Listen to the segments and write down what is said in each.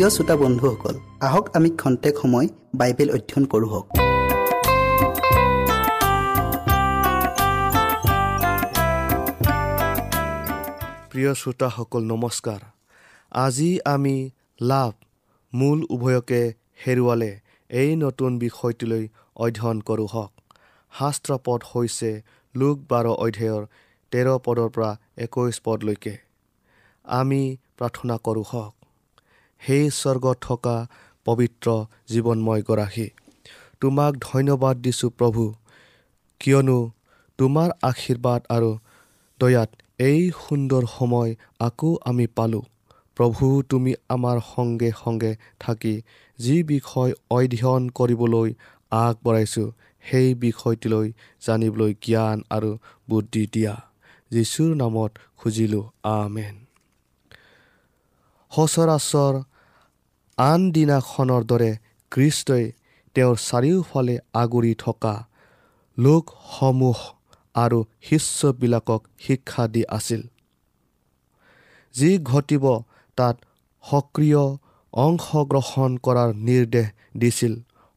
প্ৰিয় শ্ৰোতা বন্ধুসকল আহক আমি খন্তেক সময় বাইবেল অধ্যয়ন কৰোঁ হওক। প্ৰিয় শ্ৰোতাসকল নমস্কাৰ। আজি আমি লাভ মূল উভয়কে হেৰুৱালে এই নতুন বিষয়টোলৈ অধ্যয়ন কৰোঁ হওক। শাস্ত্ৰ পদ হৈছে লোক বাৰ অধ্যায়ৰ তেৰ পদৰ পৰা একৈছ পদলৈকে। আমি প্ৰাৰ্থনা কৰোঁ হওক। সেই স্বৰ্গত থকা পবিত্ৰ জীৱনময় গৰাকী তোমাক ধন্যবাদ দিছোঁ প্ৰভু। কিয়নো তোমাৰ আশীৰ্বাদ আৰু দয়াত এই সুন্দৰ সময় আকৌ আমি পালোঁ। প্ৰভু তুমি আমাৰ সংগে সংগে থাকি যি বিষয় অধ্যয়ন কৰিবলৈ আগবঢ়াইছোঁ সেই বিষয়টিলৈ জানিবলৈ জ্ঞান আৰু বুদ্ধি দিয়া। যীশুৰ নামত খুজিলোঁ আমেন। সচৰাচৰ আন দিনাখনৰ দৰে খ্ৰীষ্টই তেওঁৰ চাৰিওফালে আগুৰি থকা লোকসমূহ আৰু শিষ্যবিলাকক শিক্ষা দি আছিল। যি ঘটিব তাত সক্ৰিয় অংশগ্ৰহণ কৰাৰ নিৰ্দেশ দিছিল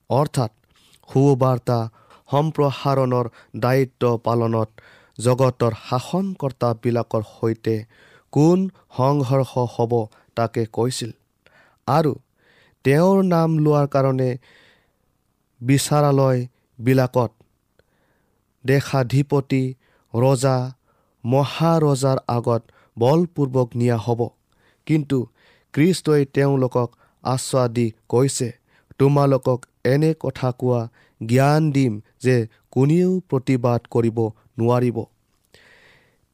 অৰ্থাৎ সুবাৰ্তা সম্প্ৰসাৰণৰ দায়িত্ব পালনত জগতৰ শাসনকৰ্তাবিলাকৰ সৈতে কোন সংঘৰ্ষ হ'ব তাকে কৈছিল। আৰু তেওঁৰ নাম লোৱাৰ কাৰণে বিচাৰালয়বিলাকত দেশাধিপতি ৰজা মহাৰজাৰ আগত বলপূৰ্বক নিয়া হ'ব। কিন্তু খ্ৰীষ্টই তেওঁলোকক আশ্বাস দি কৈছে তোমালোকক এনে কথা কোৱা জ্ঞান দিম যে কোনেও প্ৰতিবাদ কৰিব নোৱাৰিব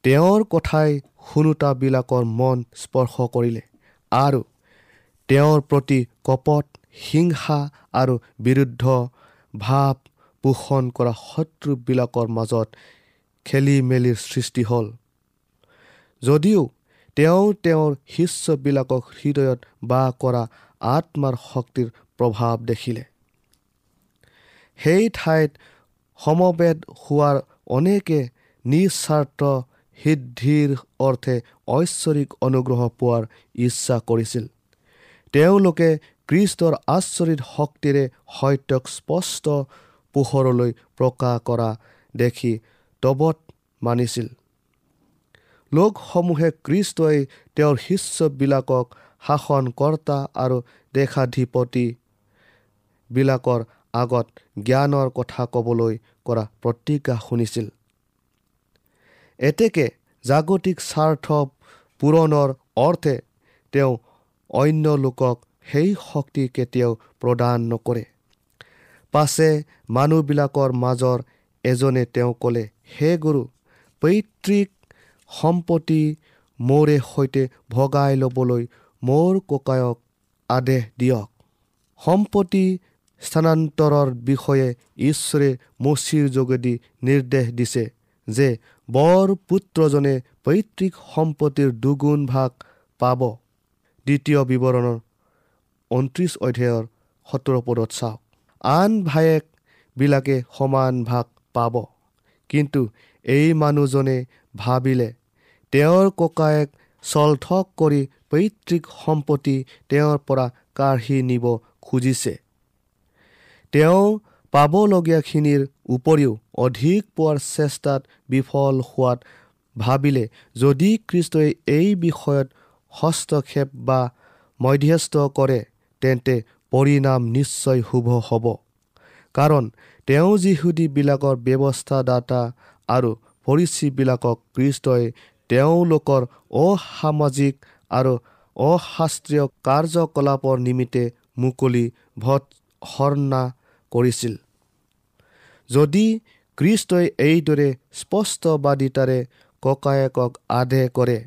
তেওঁৰ কথাই শুনোতাবিলাকৰ মন স্পৰ্শ কৰিলে আৰু তেওঁৰ প্ৰতি কপট হিংসা আৰু বিৰুদ্ধ ভাৱ পোষণ কৰা শত্ৰুবিলাকৰ মাজত খেলি মেলিৰ সৃষ্টি হ'ল। যদিও তেওঁ তেওঁৰ শিষ্যবিলাকক হৃদয়ত বাস কৰা আত্মাৰ শক্তিৰ প্ৰভাৱ দেখিলে। সেই ঠাইত সমবেত হোৱাৰ অনেকে নিস্বাৰ্থ সিদ্ধিৰ অৰ্থে ঐশ্বৰিক অনুগ্ৰহ পোৱাৰ ইচ্ছা কৰিছিল। তেওঁলোকে খ্ৰীষ্টৰ আচৰিত শক্তিৰে সত্যক স্পষ্ট পোহৰলৈ প্ৰকাশ কৰা দেখি তবত মানিছিল। লোকসমূহে খ্ৰীষ্টই তেওঁৰ শিষ্যবিলাকক শাসনকৰ্তা আৰু দেশাধিপতি বিলাকৰ আগত জ্ঞানৰ কথা ক'বলৈ কৰা প্ৰতিজ্ঞা শুনিছিল। এতেকে জাগতিক স্বাৰ্থ পূৰণৰ অৰ্থে তেওঁ অন্য লোকক সেই শক্তি কেতিয়াও প্ৰদান নকৰে। পাছে মানুহবিলাকৰ মাজৰ এজনে তেওঁ ক'লে হে গুৰু পৈতৃক সম্পত্তি মোৰে সৈতে ভগাই ল'বলৈ মোৰ ককায়ক আদেশ দিয়ক। সম্পত্তি স্থানান্তৰৰ বিষয়ে ঈশ্বৰে মচিৰ যোগেদি নিৰ্দেশ দিছে যে বৰ পুত্ৰজনে পৈতৃক সম্পত্তিৰ দুগুণ ভাগ পাব। দ্বিতীয় বিৱৰণৰ ঊনত্ৰিছ অধ্যায়ৰ সত্তৰ পদত চাওক। আন ভায়েকবিলাকে সমান ভাগ পাব। কিন্তু এই মানুহজনে ভাবিলে তেওঁৰ ককায়েক চলঠক কৰি পৈতৃক সম্পত্তি তেওঁৰ পৰা কাঢ়ি নিব খুজিছে। তেওঁ পাবলগীয়াখিনিৰ উপৰিও অধিক পোৱাৰ চেষ্টাত বিফল হোৱাত ভাবিলে যদি খ্ৰীষ্টই এই বিষয়ত হস্তক্ষেপ বা মধ্যস্থ কৰে তেন্তে পৰিণাম নিশ্চয় শুভ হ'ব। কাৰণ তেওঁ যিহুদীবিলাকৰ ব্যৱস্থাদাতা আৰু পৰিচীবিলাকক খ্ৰীষ্টই তেওঁলোকৰ অসামাজিক আৰু অশাস্ত্ৰীয় কাৰ্যকলাপৰ নিমিত্তে মুকলি ভৎসৰ্ণা কৰিছিল। যদি খ্ৰীষ্টই এইদৰে স্পষ্টবাদিতাৰে ককায়েকক আদেশ কৰে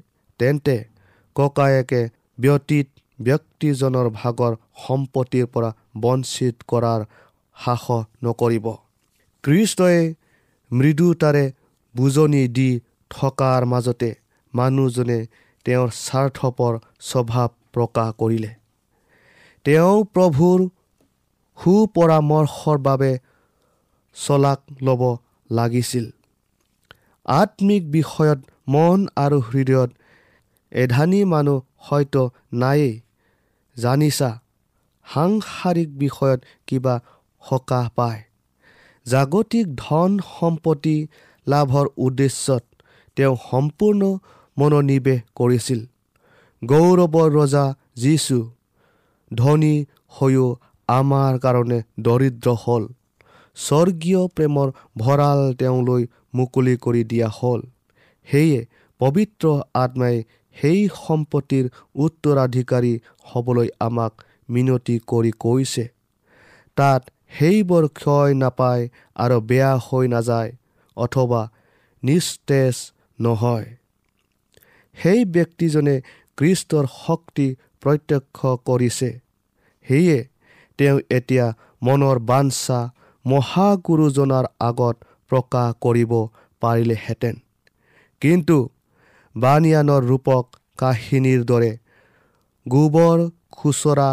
তেন্তে ককায়েকে ব্যতীত ব্যক্তিজনৰ ভাগৰ সম্পত্তিৰ পৰা বঞ্চিত কৰাৰ সাহস নকৰিব। খ্ৰীষ্টই মৃদুতাৰে বুজনি দি থকাৰ মাজতে মানুহজনে তেওঁৰ স্বাৰ্থপৰ স্বভাৱ প্ৰকাশ কৰিলে। তেওঁ প্ৰভুৰ সুপৰামৰ্শৰ বাবে চলাক ল'ব লাগিছিল। আত্মিক বিষয়ত মন আৰু হৃদয়ত এধানি মানুহ হয়তো নায়েই। জানিছা সাংসাৰিক বিষয়ত কিবা সকাহ পায়। জাগতিক ধন সম্পত্তি লাভৰ উদ্দেশ্যত তেওঁ সম্পূৰ্ণ মনোনিৱেশ কৰিছিল। গৌৰৱৰ ৰজা যীচু ধনী হৈও আমাৰ কাৰণে দৰিদ্ৰ হ'ল। স্বৰ্গীয় প্ৰেমৰ ভঁৰাল তেওঁলৈ মুকলি কৰি দিয়া হ'ল। সেয়ে পবিত্ৰ আত্মাই সেই সম্পত্তিৰ উত্তৰাধিকাৰী হ'বলৈ আমাক মিনতি কৰি কৈছে। তাত সেইবোৰ ক্ষয় নাপায় আৰু বেয়া হৈ নাযায় অথবা নিস্তেজ নহয়। সেই ব্যক্তিজনে কৃষ্টৰ শক্তি প্ৰত্যক্ষ কৰিছে। সেয়ে তেওঁ এতিয়া মনৰ বাঞ্ছা মহাগুৰুজনাৰ আগত প্ৰকাশ কৰিব পাৰিলেহেঁতেন। কিন্তু বানিয়ানৰ ৰূপক কাহিনীৰ দৰে। গোবৰ খুচৰা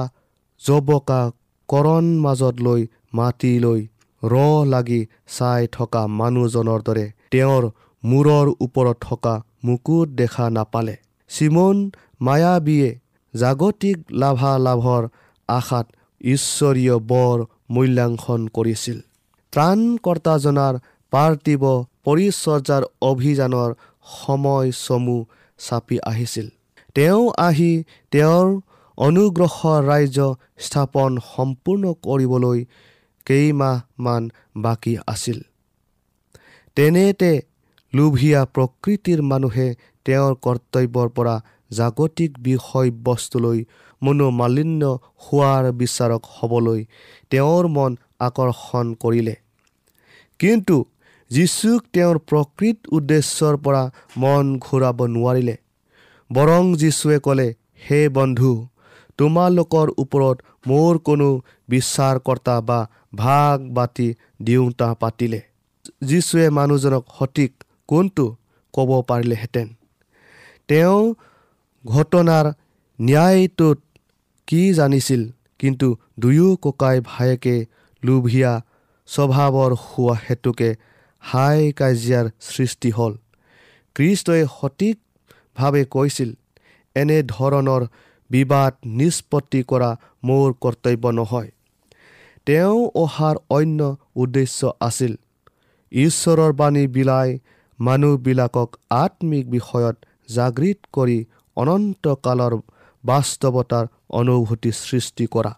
জবকা কৰণ মাজত লৈ মাতি লৈ ৰ লাগি চাই থকা মানুহজনৰ দৰে তেওঁৰ মূৰৰ ওপৰত থকা মুকুট দেখা নাপালে। চিমন মায়াবীয়ে জাগতিক লাভালাভৰ আশাত ঈশ্বৰীয় বৰ মূল্যাংকন কৰিছিল। ত্ৰাণকৰ্তাজনাৰ পাৰ্থিৱ পৰিচৰ্যাৰ অভিযানৰ সময় চমু চাপি আহিছিল। তেওঁ আহি তেওঁৰ অনুগ্ৰহৰ ৰাজ্য স্থাপন সম্পূৰ্ণ কৰিবলৈ কেইমাহমান বাকী আছিল। তেনেতে লোভীয়া প্ৰকৃতিৰ মানুহে তেওঁৰ কৰ্তব্যৰ পৰা জাগতিক বিষয়বস্তুলৈ মনোমালিন্য হোৱাৰ বিচাৰক হ'বলৈ তেওঁৰ মন আকৰ্ষণ কৰিলে। কিন্তু যীচুক তেওঁৰ প্ৰকৃত উদ্দেশ্যৰ পৰা মন ঘূৰাব নোৱাৰিলে। বৰং যীশুৱে ক'লে হে বন্ধু তোমালোকৰ ওপৰত মোৰ কোনো বিচাৰকৰ্তা বা ভাগ বাতি দিওঁতা পাতিলে। যীশুৱে মানুহজনক সঠিক কোনটো ক'ব পাৰিলেহেঁতেন? তেওঁ ঘটনাৰ ন্যায়টোত কি জানিছিল? কিন্তু দুয়ো ককাই ভায়েকে লোভীয়া স্বভাৱৰ হোৱা হেতুকে হাই কাজিয়াৰ সৃষ্টি হ'ল। কৃষ্টই সঠিকভাৱে কৈছিল এনে ধৰণৰ বিবাদ নিষ্পত্তি কৰা মোৰ কৰ্তব্য নহয়। তেওঁ অহাৰ অন্য উদ্দেশ্য আছিল ঈশ্বৰৰ বাণী বিলাই মানুহবিলাকক আত্মিক বিষয়ত জাগৃত কৰি অনন্তকালৰ বাস্তৱতাৰ অনুভূতি সৃষ্টি কৰা।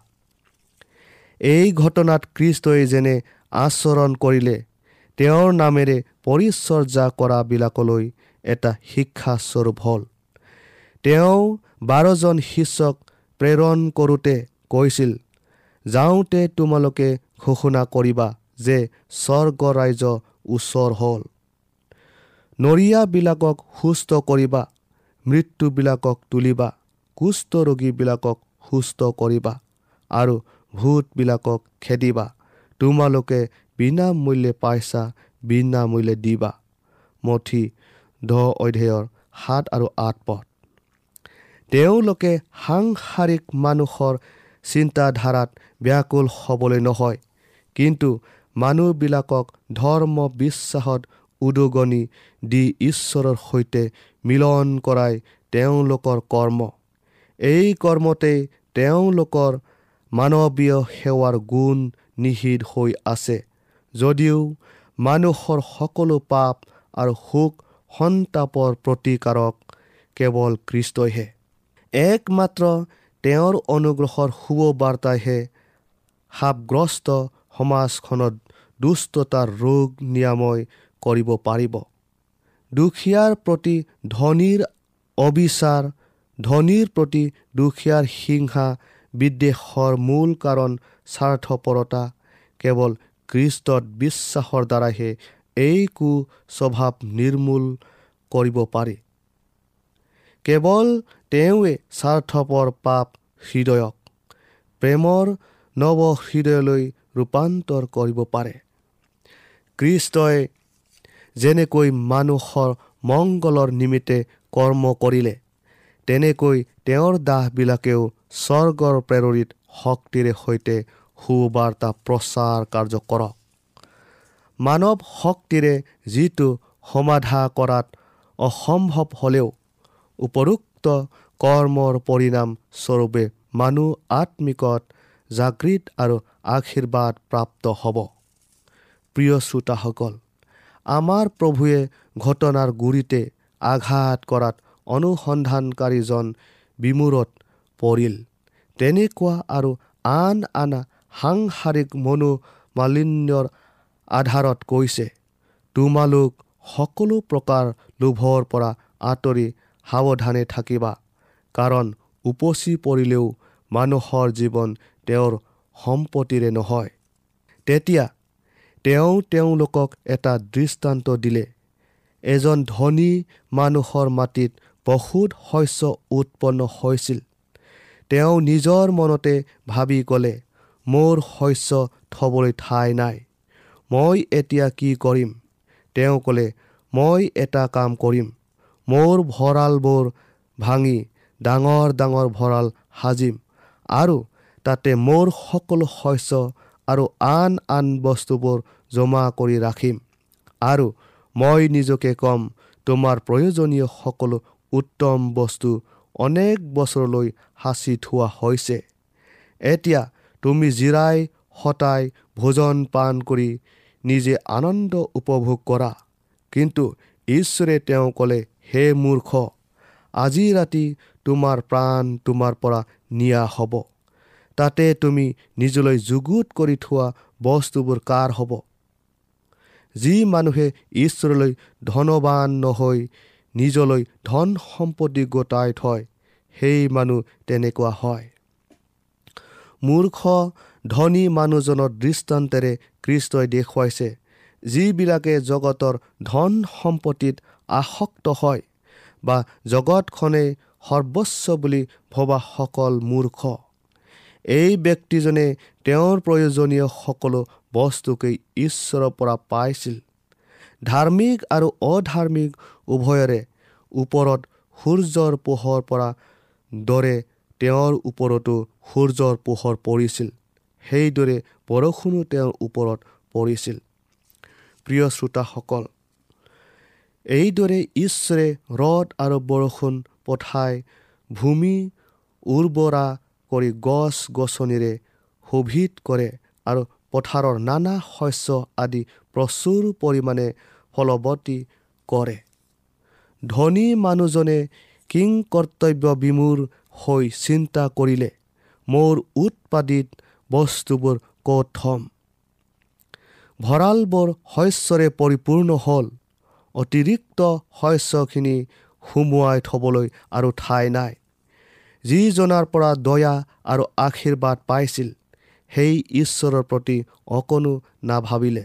এই ঘটনাত খ্ৰীষ্টই যেনে আচৰণ কৰিলে তেওঁৰ নামেৰে পৰিচৰ্যা কৰাবিলাকলৈ এটা শিক্ষাস্বৰূপ হ'ল। তেওঁ বাৰজন শিষ্যক প্ৰেৰণ কৰোঁতে কৈছিল যাওঁতে তোমালোকে ঘোষণা কৰিবা যে স্বৰ্গ ৰাইজ ওচৰ হ'ল। নৰিয়াবিলাকক সুস্থ কৰিবা মৃত্যুবিলাকক তুলিবা কুষ্ঠ ৰোগীবিলাকক সুস্থ কৰিবা আৰু ভূতবিলাকক খেদিবা। তোমালোকে বিনামূল্যে পাইছা বিনামূল্যে দিবা। মঠি দহ অধ্যায়ৰ সাত আৰু আঠ পথ তেওঁলোকে সাংসাৰিক মানুহৰ চিন্তাধাৰাত ব্যাকুল হ'বলৈ নহয় কিন্তু মানুহবিলাকক ধৰ্ম বিশ্বাসত উদগনি দি ঈশ্বৰৰ সৈতে মিলন কৰাই তেওঁলোকৰ কৰ্ম। এই কৰ্মতেই তেওঁলোকৰ মানৱীয় সেৱাৰ গুণ নিহিত হৈ আছে। যদিও মানুহৰ সকলো পাপ আৰু সুখ সন্তাপৰ প্ৰতিকাৰক কেৱল কৃষ্টইহে। একমাত্ৰ তেওঁৰ অনুগ্ৰহৰ শুভ বাৰ্তাইহে সাপগ্ৰস্ত সমাজখনত দুষ্টতাৰ ৰোগ নিৰাময় কৰিব পাৰিব। দুখীয়াৰ প্ৰতি ধনীৰ অবিচাৰ ধনীৰ প্ৰতি দুখীয়াৰ হিংসা বিদ্বেষৰ মূল কাৰণ স্বাৰ্থপৰতা কেৱল খ্ৰীষ্টত বিশ্বাসৰ দ্বাৰাহে এই কুস্বভাৱ নিৰ্মূল কৰিব পাৰি। কেৱল তেওঁৱে স্বাৰ্থপৰ পাপ হৃদয়ক প্ৰেমৰ নৱ হৃদয়লৈ ৰূপান্তৰ কৰিব পাৰে। কৃষ্টই যেনেকৈ মানুহৰ মংগলৰ নিমিত্তে কৰ্ম কৰিলে তেনেকৈ তেওঁৰ দাহবিলাকেও স্বৰ্গৰ প্ৰেৰিত শক্তিৰে সৈতে সুবাৰ্তা প্ৰচাৰ কাৰ্য কৰক। মানৱ শক্তিৰে যিটো সমাধা কৰাত অসম্ভৱ হ'লেও উপৰোক্ত কৰ্মৰ পৰিণাম স্বৰূপে মানুহ আত্মিকত জাগৃত আৰু আশীৰ্বাদ প্ৰাপ্ত হ'ব। প্ৰিয় শ্ৰোতাসকল আমাৰ প্ৰভুৱে ঘটনাৰ গুৰিতে আঘাত কৰাত অনুসন্ধানকাৰীজন বিমূৰত পৰিল। তেনেকুৱা আৰু আন আন সাংসাৰিক মনোমালিন্যৰ আধাৰত কৈছে তোমালোক সকলো প্ৰকাৰ লোভৰ পৰা আঁতৰি সাৱধানে থাকিবা কাৰণ উপচি পৰিলেও মানুহৰ জীৱন তেওঁৰ সম্পত্তিৰে নহয়। তেতিয়া তেওঁ তেওঁলোকক এটা দৃষ্টান্ত দিলে। এজন ধনী মানুহৰ মাটিত বহুত শস্য উৎপন্ন হৈছিল। তেওঁ নিজৰ মনতে ভাবি ক'লে মোৰ শস্য থ'বলৈ ঠাই নাই। মই এতিয়া কি কৰিম? তেওঁ ক'লে মই এটা কাম কৰিম। মোৰ ভঁৰালবোৰ ভাঙি ডাঙৰ ডাঙৰ ভঁৰাল সাজিম আৰু তাতে মোৰ সকলো শস্য আৰু আন আন বস্তুবোৰ জমা কৰি ৰাখিম আৰু মই নিজকে ক'ম তোমাৰ প্ৰয়োজনীয় সকলো উত্তম বস্তু অনেক বছৰলৈ সাঁচি থোৱা হৈছে। এতিয়া তুমি জিৰাই সতাই ভোজন পান কৰি নিজে আনন্দ উপভোগ কৰা। কিন্তু ঈশ্বৰে তেওঁ ক'লে হে মূৰ্খ আজি ৰাতি তোমাৰ প্ৰাণ তোমাৰ পৰা নিয়া হ'ব। তাতে তুমি নিজলৈ যুগুত কৰি থোৱা বস্তুবোৰ কাৰ হ'ব? যি মানুহে ঈশ্বৰলৈ ধনবান নহৈ নিজলৈ ধন সম্পত্তি গোটাই থয় সেই মানুহ তেনেকুৱা হয়। মূৰ্খ ধনী মানুহজনৰ দৃষ্টান্তেৰে কৃষ্টই দেখুৱাইছে যিবিলাকে জগতৰ ধন সম্পত্তিত আসক্ত হয় বা জগতখনেই সৰ্বস্ব বুলি ভবাসকল মূৰ্খ। এই ব্যক্তিজনে তেওঁৰ প্ৰয়োজনীয় সকলো বস্তুকেই ঈশ্বৰৰ পৰা পাইছিল। ধাৰ্মিক আৰু অধাৰ্মিক উভয়ৰে ওপৰত সূৰ্যৰ পোহৰ পৰা দৰে তেওঁৰ ওপৰতো সূৰ্যৰ পোহৰ পৰিছিল। সেইদৰে বৰষুণো তেওঁৰ ওপৰত পৰিছিল। প্ৰিয় শ্ৰোতাসকল এইদৰে ঈশ্বৰে ৰদ আৰু বৰষুণ পঠাই ভূমি উৰ্বৰা কৰি গছ গছনিৰে শোভিত কৰে আৰু পথাৰৰ নানা শস্য আদি প্ৰচুৰ পৰিমাণে ফলৱতী কৰে। ধনী মানুহজনে কিং কৰ্তব্য বিমূৰ হৈ চিন্তা কৰিলে। মোৰ উৎপাদিত বস্তুবোৰ ক'ত থ'ম? ভঁৰালবোৰ শস্যৰে পৰিপূৰ্ণ হ'ল অতিৰিক্ত শস্যখিনি সুমুৱাই থ'বলৈ আৰু ঠাই নাই। যিজনাৰ পৰা দয়া আৰু আশীৰ্বাদ পাইছিল সেই ঈশ্বৰৰ প্ৰতি অকণো নাভাবিলে।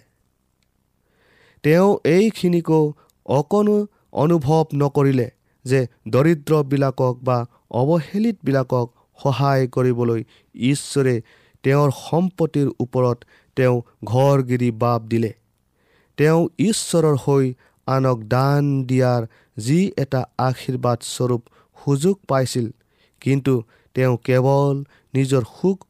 তেওঁ এইখিনিকো অকণো অনুভৱ নকৰিলে যে দৰিদ্ৰবিলাকক বা অৱহেলিতবিলাকক সহায় কৰিবলৈ ঈশ্বৰে তেওঁৰ সম্পত্তিৰ ওপৰত তেওঁ ঘৰগিৰি বাপ দিলে। তেওঁ ঈশ্বৰৰ হৈ আনক দান দিয়াৰ যি এটা আশীৰ্বাদ স্বৰূপ সুযোগ পাইছিল কিন্তু তেওঁ কেৱল নিজৰ সুখ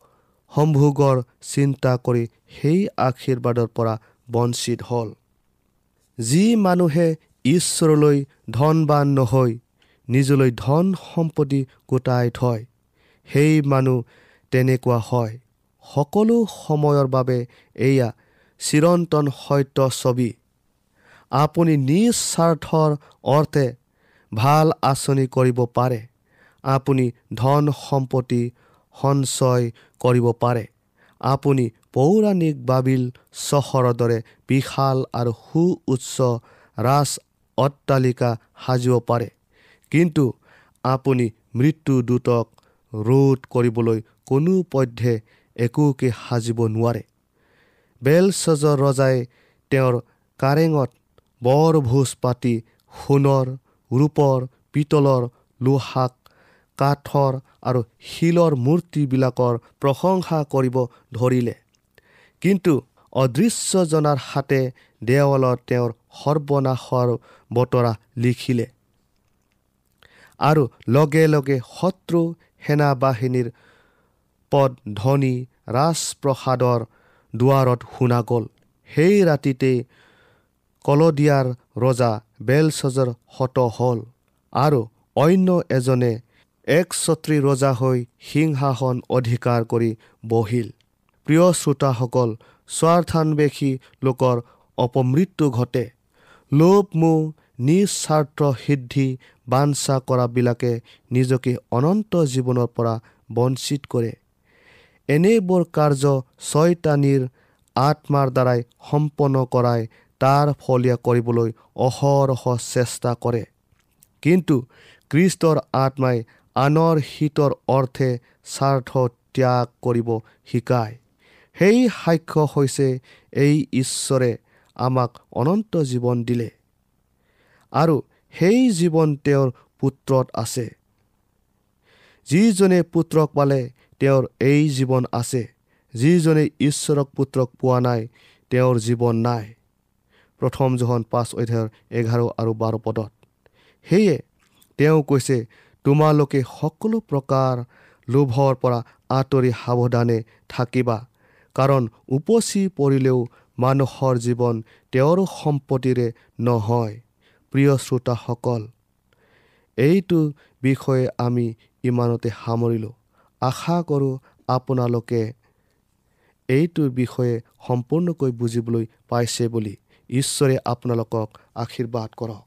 সম্ভোগৰ চিন্তা কৰি সেই আশীৰ্বাদৰ পৰা বঞ্চিত হ'ল। যি মানুহে ঈশ্বৰলৈ ধনবান নহৈ নিজলৈ ধন সম্পত্তি গোটাই থয়। সেই মানুহ তেনেকুৱা হয়। সকলো সময়ৰ বাবে এয়া চিৰন্তন সত্য ছবি। আপুনি নিজ স্বাৰ্থৰ অৰ্থে ভাল আঁচনি কৰিব পাৰে। আপুনি ধন সম্পত্তি সঞ্চয় কৰিব পাৰে। আপুনি পৌৰাণিক বাবিল চহৰৰ দৰে বিশাল আৰু সু উচ্চ ৰাজ অট্টালিকা সাজিব পাৰে। কিন্তু আপুনি মৃত্যুদূতক ৰোধ কৰিবলৈ কোনো পধ্যে একোকে সাজিব নোৱাৰে। বেলচজৰ ৰজাই তেওঁৰ কাৰেঙত বৰ ভোজ পাতি সোণৰ ৰূপৰ পিতলৰ লোহাক কাঠৰ আৰু শিলৰ মূৰ্তিবিলাকৰ প্ৰশংসা কৰিব ধৰিলে। কিন্তু অদৃশ্যজনাৰ হাতে দেৱালত তেওঁৰ সৰ্বনাশৰ বতৰা লিখিলে। আৰু লগে লগে শত্ৰু সেনা বাহিনীৰ পদ ধনী ৰাজপ্ৰসাদৰ দুৱাৰত শুনা গ'ল। সেই ৰাতিতেই কলদিয়াৰ ৰজা বেলচজৰ হত হ'ল আৰু অন্য এজনে এক ছত্ৰী ৰজা হৈ সিংহাসন অধিকাৰ কৰি বহিল। প্ৰিয় শ্ৰোতাসকল স্বাৰ্থান্বেষী লোকৰ অপমৃত্যু ঘটে। লোভ মোহ নিস্বাৰ্থ সিদ্ধি বাঞ্ছা কৰাবিলাকে নিজকে অনন্ত জীৱনৰ পৰা বঞ্চিত কৰে। এনেবোৰ কাৰ্য ছয়তানীৰ আত্মাৰ দ্বাৰাই সম্পন্ন কৰাই তাৰ ফলীয়া কৰিবলৈ অহৰহ চেষ্টা কৰে। কিন্তু খ্ৰীষ্টৰ আত্মাই আনৰ হিতৰ অৰ্থে স্বাৰ্থ ত্যাগ কৰিব শিকায়। সেই সাক্ষ্য হৈছে এই ঈশ্বৰে আমাক অনন্ত জীৱন দিলে। আৰু সেই জীৱন তেওঁৰ পুত্ৰত আছে। যিজনে পুত্ৰক পালে তেওঁৰ এই জীৱন আছে। যিজনে ঈশ্বৰক পুত্ৰক পোৱা নাই তেওঁৰ জীৱন নাই। প্ৰথম জহন পাঁচ অধ্যায়ৰ এঘাৰ আৰু বাৰ পদত। সেয়ে তেওঁ কৈছে তোমালোকে সকলো প্ৰকাৰ লোভৰ পৰা আঁতৰি সাৱধানে থাকিবা। কাৰণ উপচি পৰিলেও মানুহৰ জীৱন তেওঁৰ সম্পত্তিৰে নহয়। প্ৰিয় শ্ৰোতাসকল এইটো বিষয়ে আমি ইমানতে সামৰিলোঁ। আশা কৰোঁ আপোনালোকে এইটোৰ বিষয়ে সম্পূৰ্ণকৈ বুজিবলৈ পাইছে বুলি ঈশ্বৰে আপোনালোকক আশীৰ্বাদ কৰক।